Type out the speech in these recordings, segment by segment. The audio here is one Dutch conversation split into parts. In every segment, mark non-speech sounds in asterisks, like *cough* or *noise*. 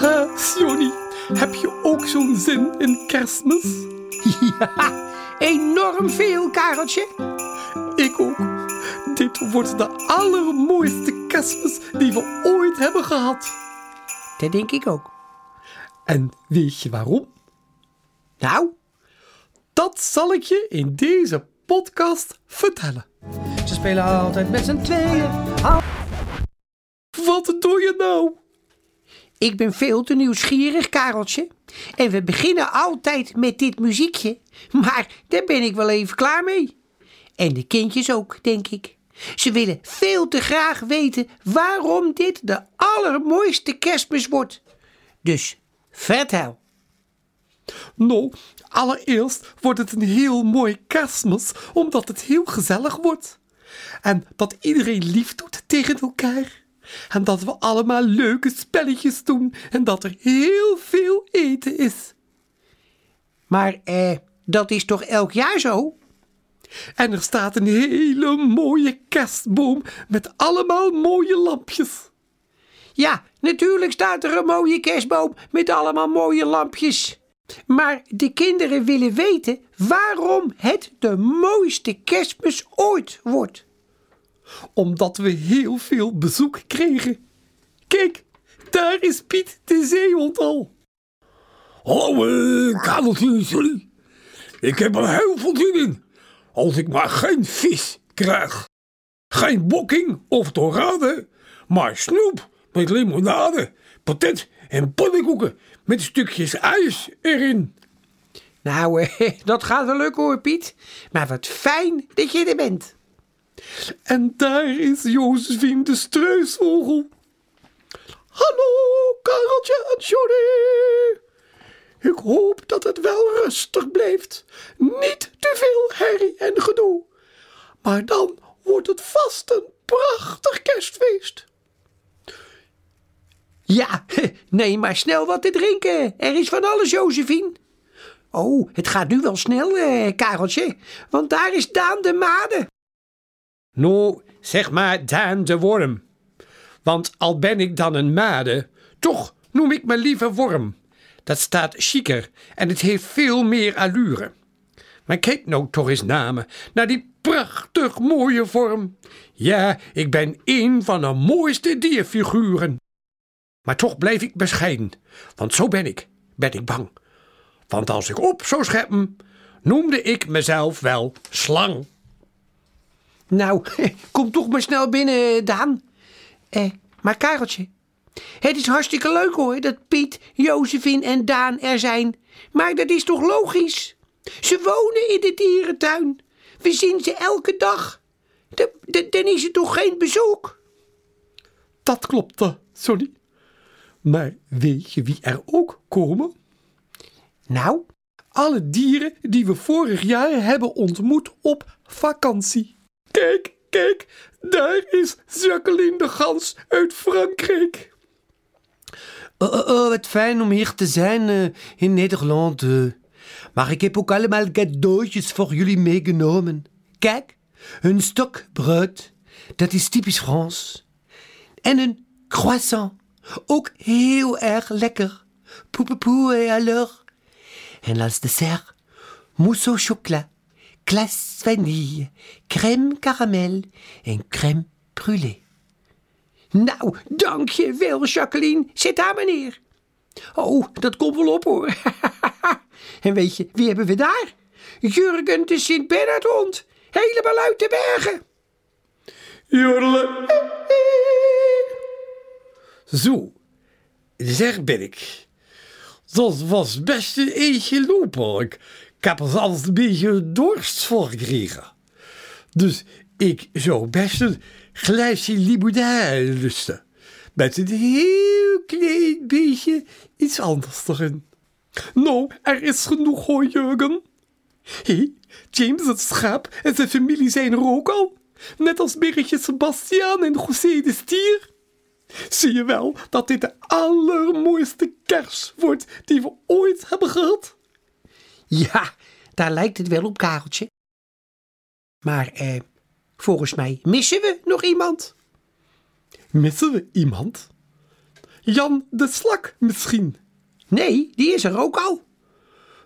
Ha, heb je ook zo'n zin in kerstmis? *laughs* Ja, enorm veel, Kareltje. Ik ook. Dit wordt de allermooiste kerstmis die we ooit hebben gehad. Dat denk ik ook. En weet je waarom? Nou, Dat zal ik je in deze podcast vertellen. ze spelen altijd met z'n tweeën. Al- Wat doe je nou? Ik ben veel te nieuwsgierig, Kareltje. En we beginnen altijd met dit muziekje. Maar daar ben ik wel even klaar mee. En de kindjes ook, denk ik. Ze willen veel te graag weten waarom dit de allermooiste kerstmis wordt. Dus vertel. Nou, allereerst wordt het een heel mooi kerstmis, omdat het heel gezellig wordt. En dat iedereen lief doet tegen elkaar. En dat we allemaal leuke spelletjes doen en dat er heel veel eten is. Maar eh, dat is toch elk jaar zo? En er staat een hele mooie kerstboom met allemaal mooie lampjes. Ja, natuurlijk staat er een mooie kerstboom met allemaal mooie lampjes. Maar de kinderen willen weten waarom het de mooiste kerstmis ooit wordt. Omdat we heel veel bezoek kregen. Kijk, daar is Piet de zeehond al. Hallo, eh, Kareltje, sorry. Ik heb er heel veel zin in. Als ik maar geen vis krijg. Geen bokking of dorade, maar snoep met limonade, patet en pannenkoeken met stukjes ijs erin. Nou, eh, *laughs* dat gaat wel lukken hoor, Piet. Maar wat fijn dat je er bent. En daar is Josephine de struisvogel. Hallo, Kareltje en Johnny. Ik hoop dat het wel rustig blijft. Niet te veel herrie en gedoe. Maar dan wordt het vast een prachtig kerstfeest. Ja, *laughs* neem maar snel wat te drinken. Er is van alles, Josephine. Oh, het gaat nu wel snel, eh, Kareltje. Want daar is Daan de Made. Nou, zeg maar Daan de Worm. Want al ben ik dan een made, toch noem ik me liever worm. Dat staat chiquer en het heeft veel meer allure. Maar kijk nou toch eens naar me, naar die prachtig mooie vorm. Ja, ik ben een van de mooiste dierfiguren. Maar toch blijf ik bescheiden, want zo ben ik, ben ik bang. Want als ik op zou scheppen, noemde ik mezelf wel slang. Nou, *laughs* kom toch maar snel binnen, Daan. Eh, maar Kareltje, het is hartstikke leuk hoor dat Piet, Josephine en Daan er zijn. Maar dat is toch logisch? Ze wonen in de dierentuin. We zien ze elke dag. Dan is het toch geen bezoek? Dat klopte, sorry. Maar weet je wie er ook komen? Nou, Alle dieren die we vorig jaar hebben ontmoet op vakantie. Kijk, kijk, daar is Jacqueline de Gans uit Frankrijk. Oh, oh, oh, wat fijn om hier te zijn eh, in Nederland. eh. Maar ik heb ook allemaal cadeautjes voor jullie meegenomen. Kijk, een stokbrood, dat is typisch Frans. En een croissant, ook heel erg lekker. Poepepoe et alors. En als dessert, mousse au chocolat, glace vanille, crème caramel en crème brûlée. nou, dank je wel, Jacqueline. Zet daar maar neer. Oh, dat komt wel op hoor. *laughs* en weet je, wie hebben we daar? Jurgen de Sint-Bernardhond. Helemaal uit de bergen. Jodelen. Zo, zeg ben ik. Dat was best een eentje lopen. Ik, heb er een beetje dorst voor gekregen. Dus ik zou best een glaasje limonade lusten. Met een heel klein beetje iets anders erin. Nou, er is genoeg hoor, Jurgen. Hé, James het schaap en zijn familie zijn er ook al. Net als Berretje Sebastiaan en José de Stier. Zie je wel dat dit de allermooiste kers wordt die we ooit hebben gehad? *laughs* Ja, daar lijkt het wel op, Kareltje. Maar eh, volgens mij missen we nog iemand. Missen we iemand? Jan de Slak misschien? Nee, die is er ook al.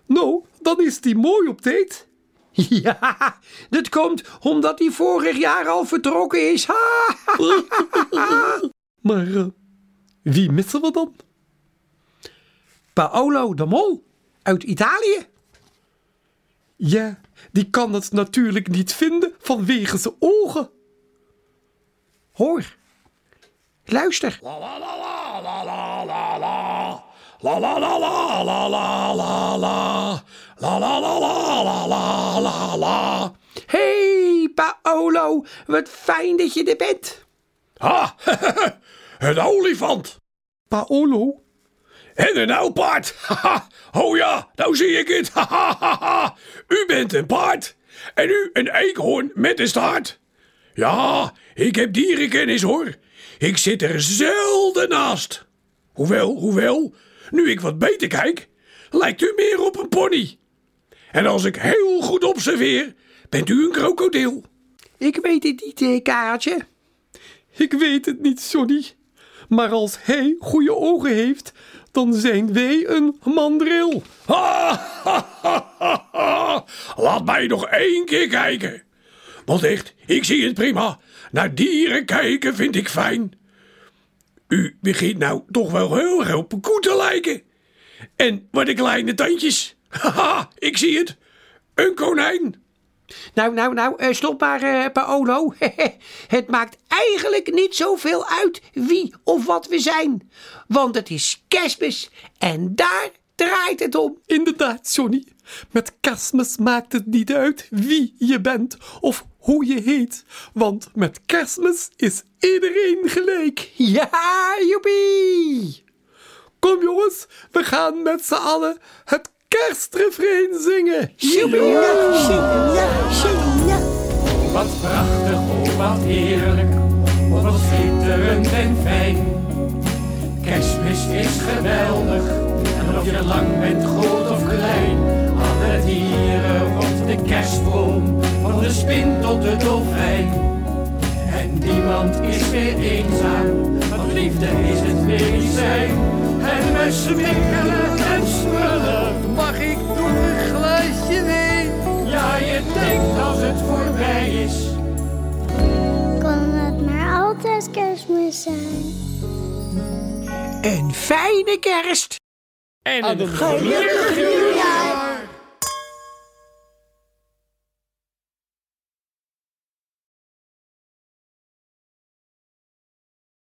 Nou, dan is die mooi op tijd. *laughs* Ja, dat komt omdat hij vorig jaar al vertrokken is. Ha! *laughs* Maar eh, wie missen we dan? Paolo de Mol uit Italië. Ja, die kan het natuurlijk niet vinden vanwege zijn ogen. Hoor, luister. La la la la la la la la. La la la la la la la la. La la la la la la la la. Hey Paolo, wat fijn dat je er bent. Ha, een olifant. Paolo, En een oud paard. Haha. Oh ja, nou zie ik het. Hahaha. U bent een paard. En u een eekhoorn met een staart. Ja, ik heb dierenkennis hoor. Ik zit er zelden naast. Hoewel, hoewel, nu ik wat beter kijk, lijkt u meer op een pony. En als ik heel goed observeer, bent u een krokodil. Ik weet het niet, eh, Kareltje. ik weet het niet, Johnny. Maar als hij goede ogen heeft, dan zijn wij een mandril. Laat mij nog één keer kijken. Want echt, ik zie het prima. Naar dieren kijken vind ik fijn. U begint nou toch wel heel erg op een koe te lijken. En wat de kleine tandjes. *laughs* Haha, ik zie het. Een konijn. Nou, nou, nou, eh, stop maar, eh, Paolo. *laughs* het maakt eigenlijk niet zoveel uit wie of wat we zijn. Want het is kerstmis en daar draait het om. Inderdaad, Johnny. Met kerstmis maakt het niet uit wie je bent of hoe je heet. Want met kerstmis is iedereen gelijk. *laughs* Ja, joepie! Kom jongens, we gaan met z'n allen het kerstrefrein zingen. Wat prachtig, oh wat heerlijk, oh wat schitterend en fijn. Kerstmis is geweldig, en of je lang bent, groot of klein. Alle dieren rond de kerstboom, van de spin tot de dolfijn. En niemand is meer eenzaam, want liefde is het medicijn. En we smikkelen en smullen, als het voorbij is. Kan het maar altijd kerstmis zijn? Een fijne kerst! En een gelukkig